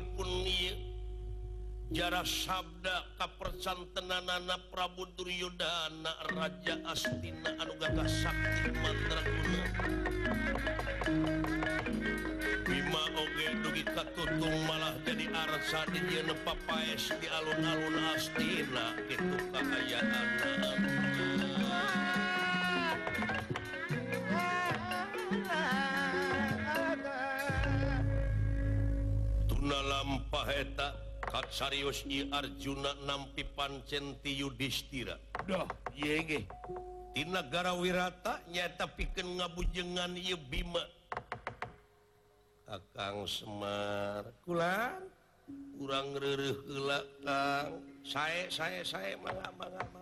pun jarak Sabda kap persan tenanna Prabu Duryuda anak Raja Astinauh ga Sakti man malah jadi al-alun astina keukaan Arjuna nampi pancenti Yuudiistirah Tina negara wirata nyata pi ngabujenganma akan sekula kurang saya saya saya mana-ama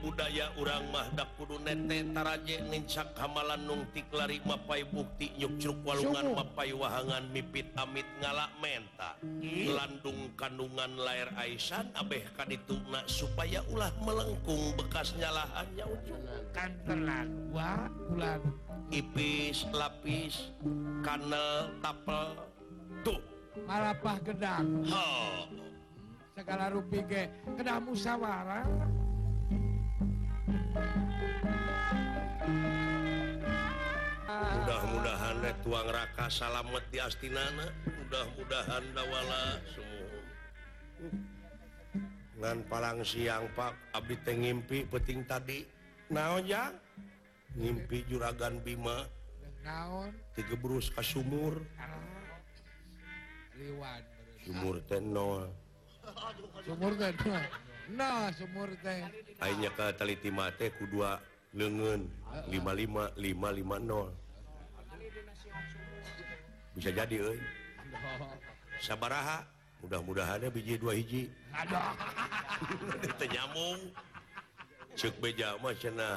budaya urang Mahdapurdu Netetarajeincca Hamalan nuungtik lari Mapai bukti nyukjur Walan Bapakpai wahangan mipi Tamid ngalak mentalandung kandungan lair Aisisha Abehkan ituma supaya ulah melengkung bekas nyalaan ipis lapis kan tapel tuh marahdang segalarupige ke musyawarang mudah-mudahan tuang raka salamet di astinaana mudah-mudahan dawangan palang siang Pak Abi ngimpi peting tadi naonya ngimpi juragan Bima tigabrukas sumur ah. lewat sumur ten nolur ketalimateku2 legen 5550 bisa jadi sabarha mudah-mudahan biji dua hijinyam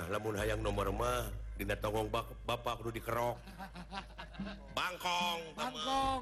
namun hayang nomor mah Dina tokong Bapakpak lu di keok Bangkong Bangkong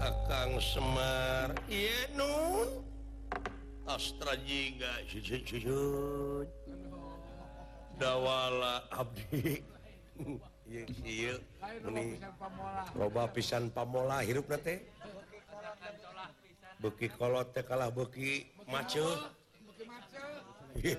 kakang Semar Ynu Astrajijur dawala Abdi uh nih coba pisan Pabola hi bukikolote kalah buki macu hiuk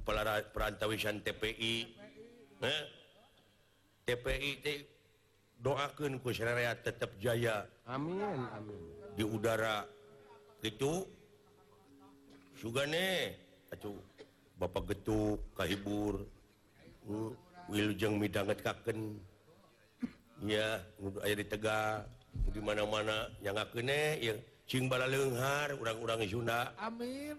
pela perantawissan TPI eh? Tpi doakan ku tetap Jaya aminmin di udara itu juganeuh Bapak Getuk Kahibur Iya air ditegak dimana-mana yang yang j bala lenghar u-orangnya Sunda amin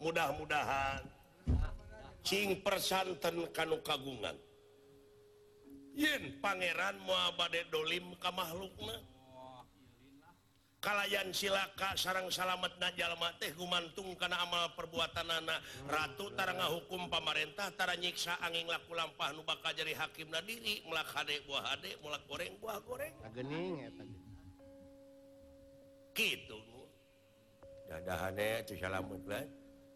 mudah-mudahancinc per santen kan kagungan Yin Pangeran mudek dolim makhluk kalyan silaka sarang salat Najal mategumantung karena amal perbuatan anak ratu Targah hukum pamarintahtara nyiksa angin laku-lampahannu bak jadi Hakim Nadiri bu goreng buah goreng da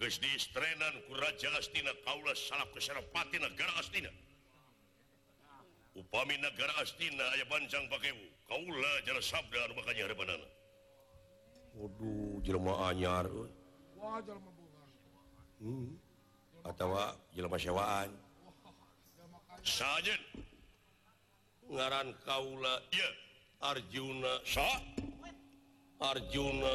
anraja astina Kaula kepati negaratina upami negara astina aya panjang pakaimu Kaula Sabda makanya Wa je ataumasyawaan saja ngaran Kaula Arjuna Arjuna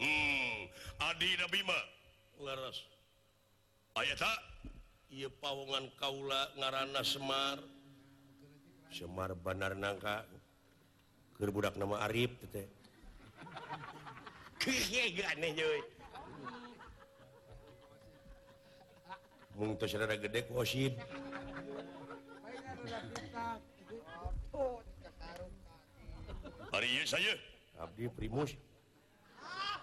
Hmm. Adi Nabimaungan Kaula ngaranana Semar Semar Banar nangka gerbudak nama Arifsaudara gede saya Abdi Primus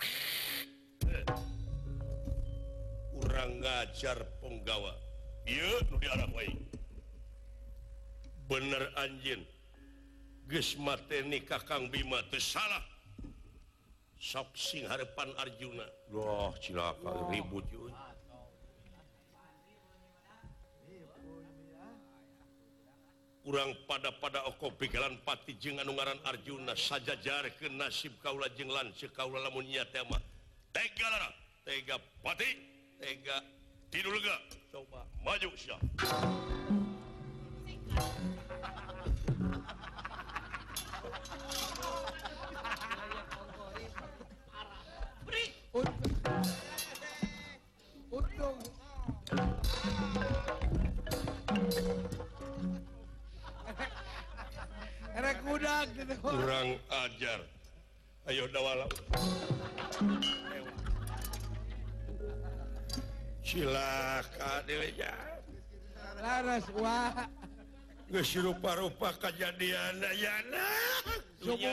Hai kurang gajar penggawa y di Hai bener anjing gematenik Ka Ka Bima salah Hai soing hapan Arjuna loh Cakan ribut junya kurang pada pada okopi jalanlanpati jengan Umaran Arjuna sajajar ke nasib Kaula jenglan sekaula la munyiat tema Tetegapatitega tidul ga coba maju kurang ajar Ayo udah walau silakaja Laras Wahrupa-rupa kajjadian day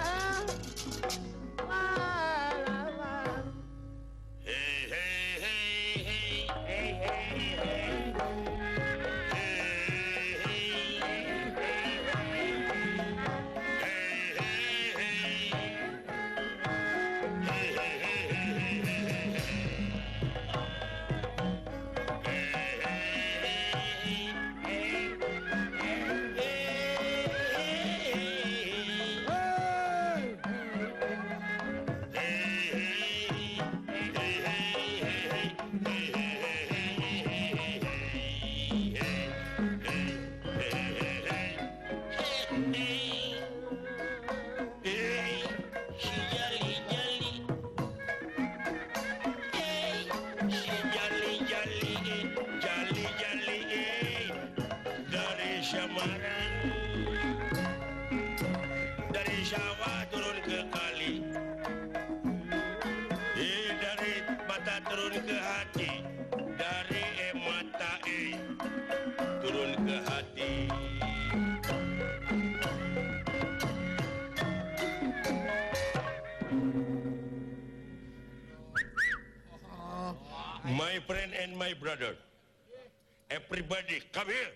come here.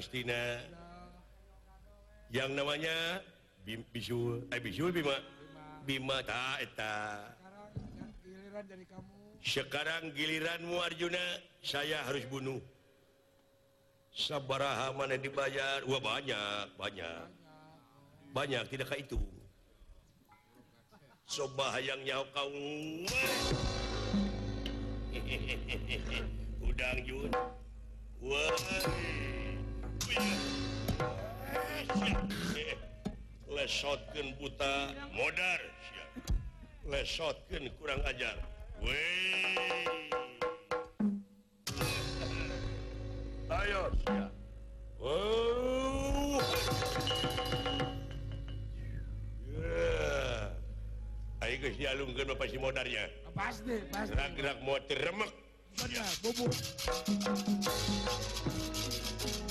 Hai yang namanya bimpi Suma eh, Bima sekarang giliran muarjuna saya harus bunuh Hai sabarhaman yang dibayar gua banyakbanyak banyak tidakkah itu coba ayaangnya kaum udang ju Wow lesotken puta modar lesotken kurang ajar we tayyo Alum pasti modnya-gerak motortif remmak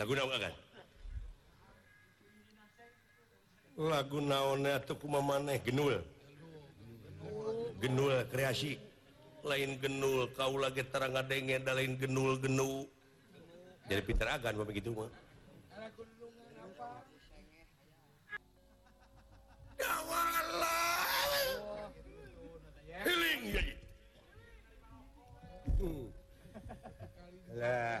lagu naon kan lagu naonnya e tuh kuma maneh genul genul kreasi lain genul kau lagi terang yang ada lain genul genu jadi pinter agan begitu mah Healing jadi. Lah.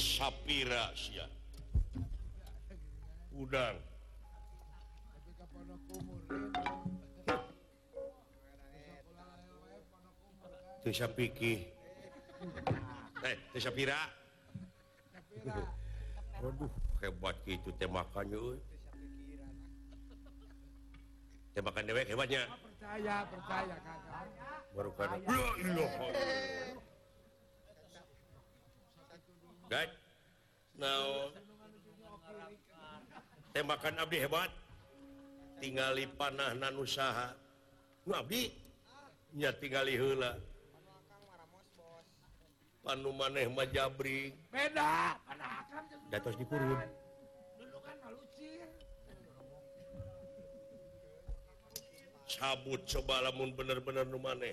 sappira uih Wauh hebat gitu temakan temakan dewek-hebatnya baru now tembaakan Abdi hebat tinggali panahnan usaha nabinya tinggalla panu maneh Majabri diun sabut coba namun bener-benermaneh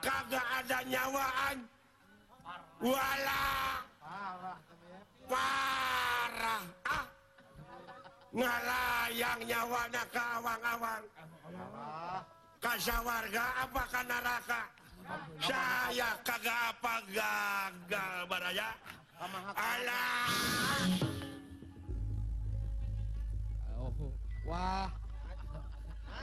pun ka ada nyawaan wala para ah. ngalayang nyawana kawan-awan kasya warga apa neraka saya kaga pagar ya Wah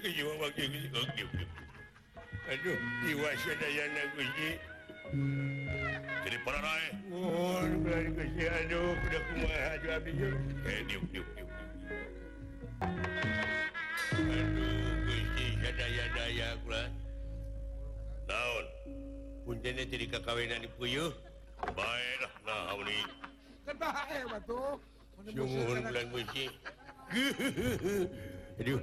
ke aduh jiwa jadi para rai mohon berani aduh eh diuk diuk diuk aduh aku lah jadi kakawinan puyuh baiklah nah ini kebaik batu Sungguh bulan gusti Aduh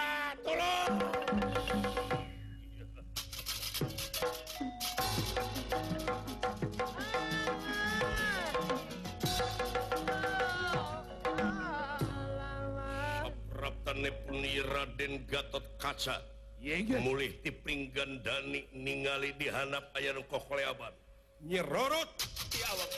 puni Raden Gat kaca ye mulih tiping gandani ningali dihanap ayatkoban nyeroro dialog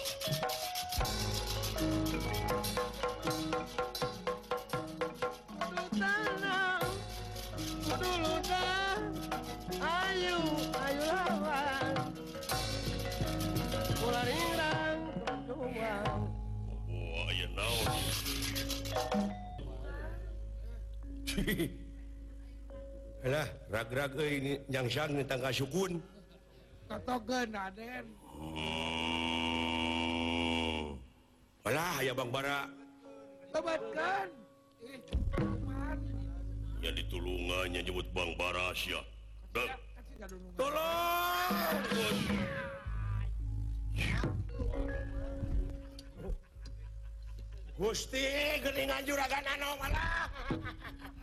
Hailah rag-gara ini yang Sy tangkasyukun ataugan mal ya Bang Bar jadi tulungannyanyebut Bang Barsia tolong guststi gelingan juraga hahaha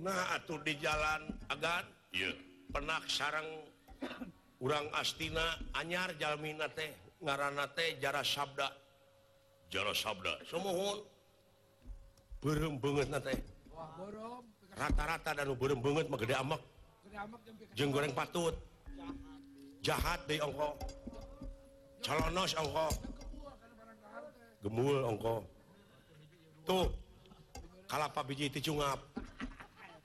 Nah atau di jalan agar penak sarang urang astina anyarjalmina ngaranate jarak Sabda Sabdaung banget rata-rata burung banget jenggoreng patut jahat diongkok cal gemul tuh kalapa bijijungap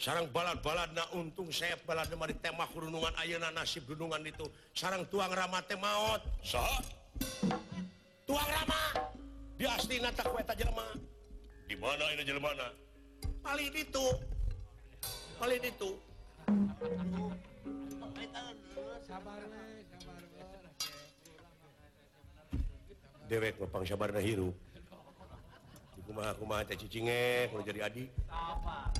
sarang balat balat Nah untung sayaap balat demari temahurunungan ayena nasib gunungan itu sarang tuang Rama Temaot tuangli kuta Jerah dimana ini Jerban dewekpangbaru A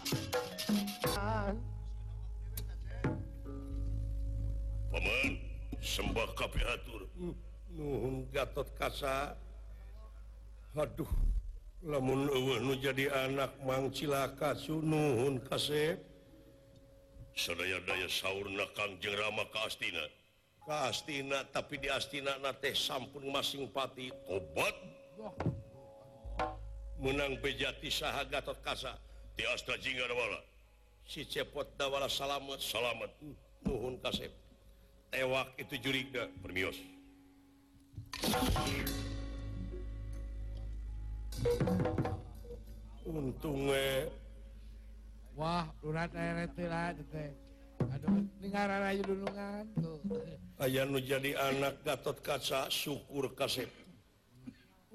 sembah tapiaturhunt Waduh jadi anak mangcilakahun sedaya sauur na Ka jengerama Kastina Kastina tapi di astinanate teh sampun masing pati obat menang pejati sah Gatot kaswalatthun Kaep tewak itu juriga permius untungnya wah urat air itu lah aduh dengaran aja dulungan tuh ayah nu jadi anak gatot kaca syukur kasep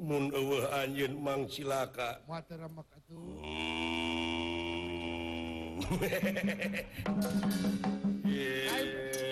mun ewe anjin mang cilaka matur remek atuh hmm. yeah.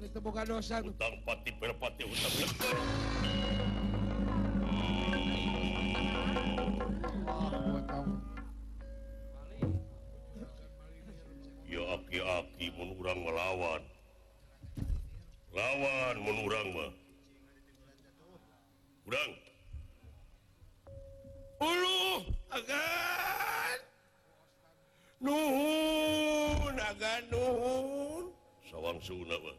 kebuka dosan tentangpatipati aki-aki menurang melawan lawan menurang sowang sunnah Bang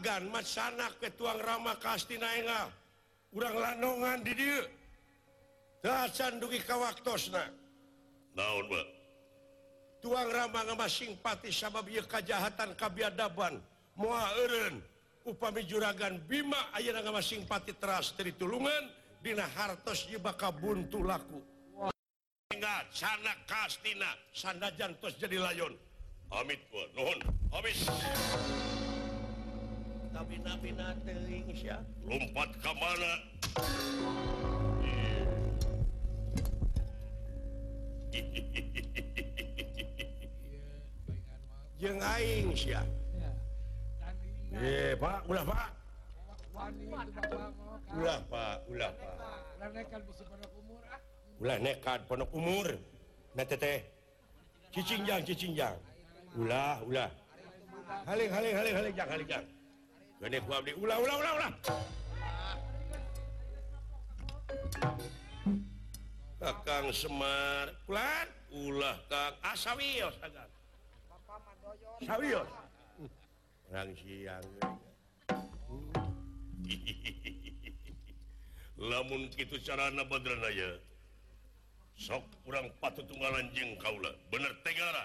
gan sana ke tuang Rama Katina kuranglah tuang ramahma simpati sa kejahatan kabiadaban mua upami juraga Bima ayama simpatias daritullungan Dina hartosba buntu laku sanda jantos jadi layon hois tapi Indonesiampat kamlamaok umurTjangjang semartang ah, sok kurang patu tunggal anng kauulah bener Tegara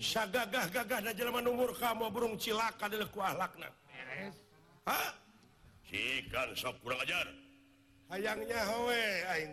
yagagah gagah dan Jerman umur kamu burung cilaka diku lana jika sokur ajar ayaangnyaweing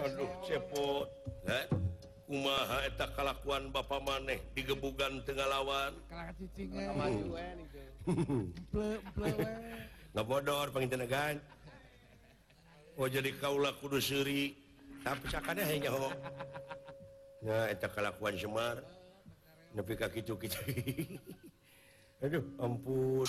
uh cepot Umahaeta kalakuan Bapak maneh digebugan tengahwandor eh. eh, eh. peng Oh jadi Kaula Kudus Surri tapi calakuan Semar lebih kakicukicu Aduh amput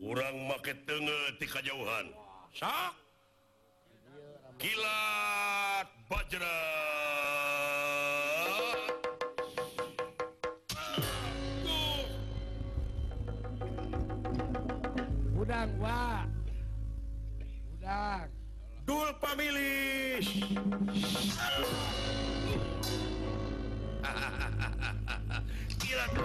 maketengahtikajauhan kilat Fajerah udah udahtul pamih ha kitul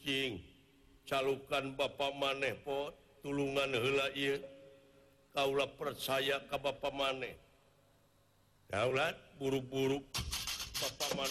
sing calukan Bapak manepottullungan he Ka percaya Ka Bapak maneh Hai dalat buruk-buruk Bapak man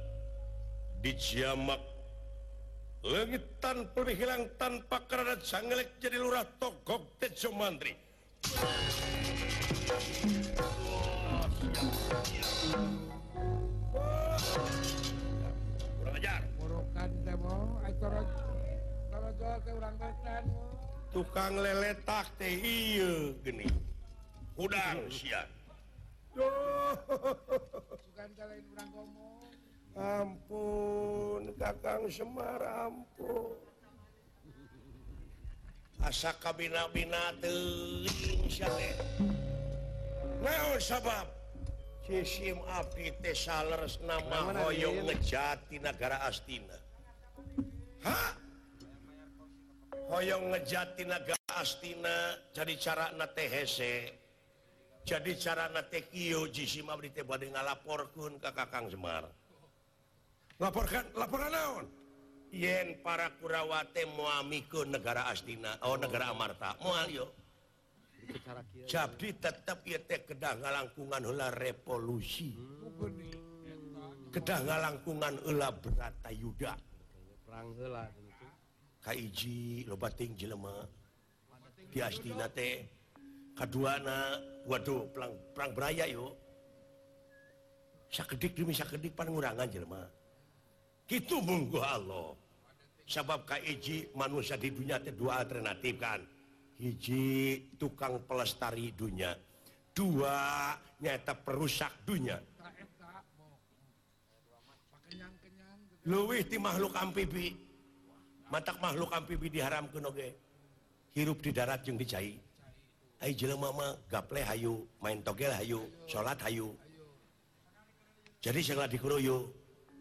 di Ciamak tanpa hilang tanpa kerana sangelek jadi lurah togok tejo mantri kan. tukang lele tukang teh iya gini udang siap Tukang kalian kurang ngomong ampun kakang Semarangpun as ngejatigara Astina Hoong ngejati nagara Astina jadi caranatese jadi cara Natekiyosim ditiba ngalapor pun ke kakang Semarang porkan laporan yen para Kurawate muaiku negara astina oh, negarata tetap kedanga langkunganla revolusi kedanga langkunganlah berata Yudajitina Waduh pela- beraya bisapanrangan Jerah itubunggu Hal sebab Kaji manusia di dunia kedua alternatifkan hiji tukang pelestari dunia duanyata perusak dunya luwih di makhluk mpiB mata makhluk MPB diharam kege hirup di daratjung Hay maingel Hayyu salat Hayyu jadi sangat di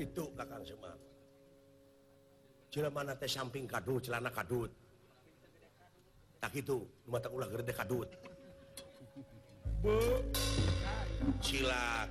itu belakang semua Hai ce mana teh samping kadu celana kadut tak itu mata ulah Gerde kadut Cila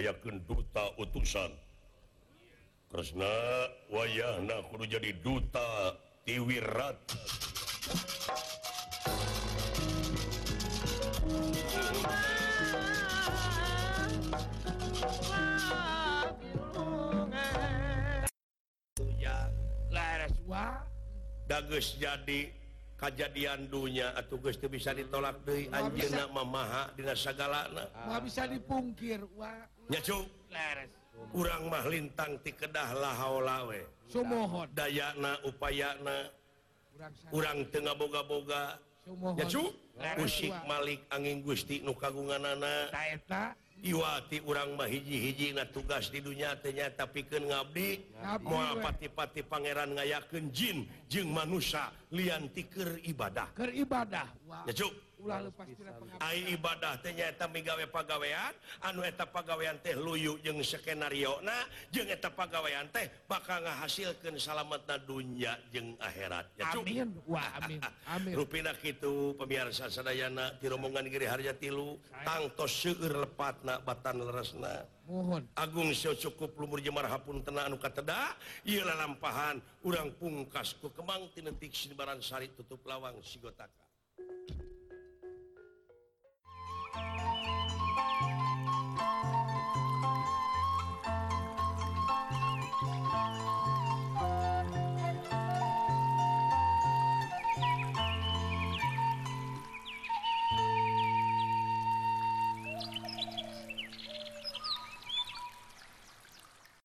ke duta utusan terussna wayah Nah jadi duta diwirat dagas jadi kejadian dunya ataugusstu bisa ditolak anj mamaha di segala Wah bisa dipungkir Wah umah Lintang tikedahlahlawwemo dayana upayana orang Tengah boga-bogacu musikik Malik angin guststinu kagunganana Iwati umahijihijiina tugas di dunianya tapi ke ngabi mau pati-pati Pangeran gayaken Jin jeng manusia Li tiker ibadah keribadahcu ibadah pega pegaweian anueta pegaweian teh luyu jeng skenario nah jengeta pegaweian teh bakal nga hasilkan salat Nadunya jeng akhiratnya rupin itu pembiar sedayana di rombongangeri Harja tilu tangtos seupatna Battan resna Agung si cukup lur Jemaha pun ten an katteddah ialah lampahan urang pungkasku kembang Titik sebaransari Tuup lawang sigotaka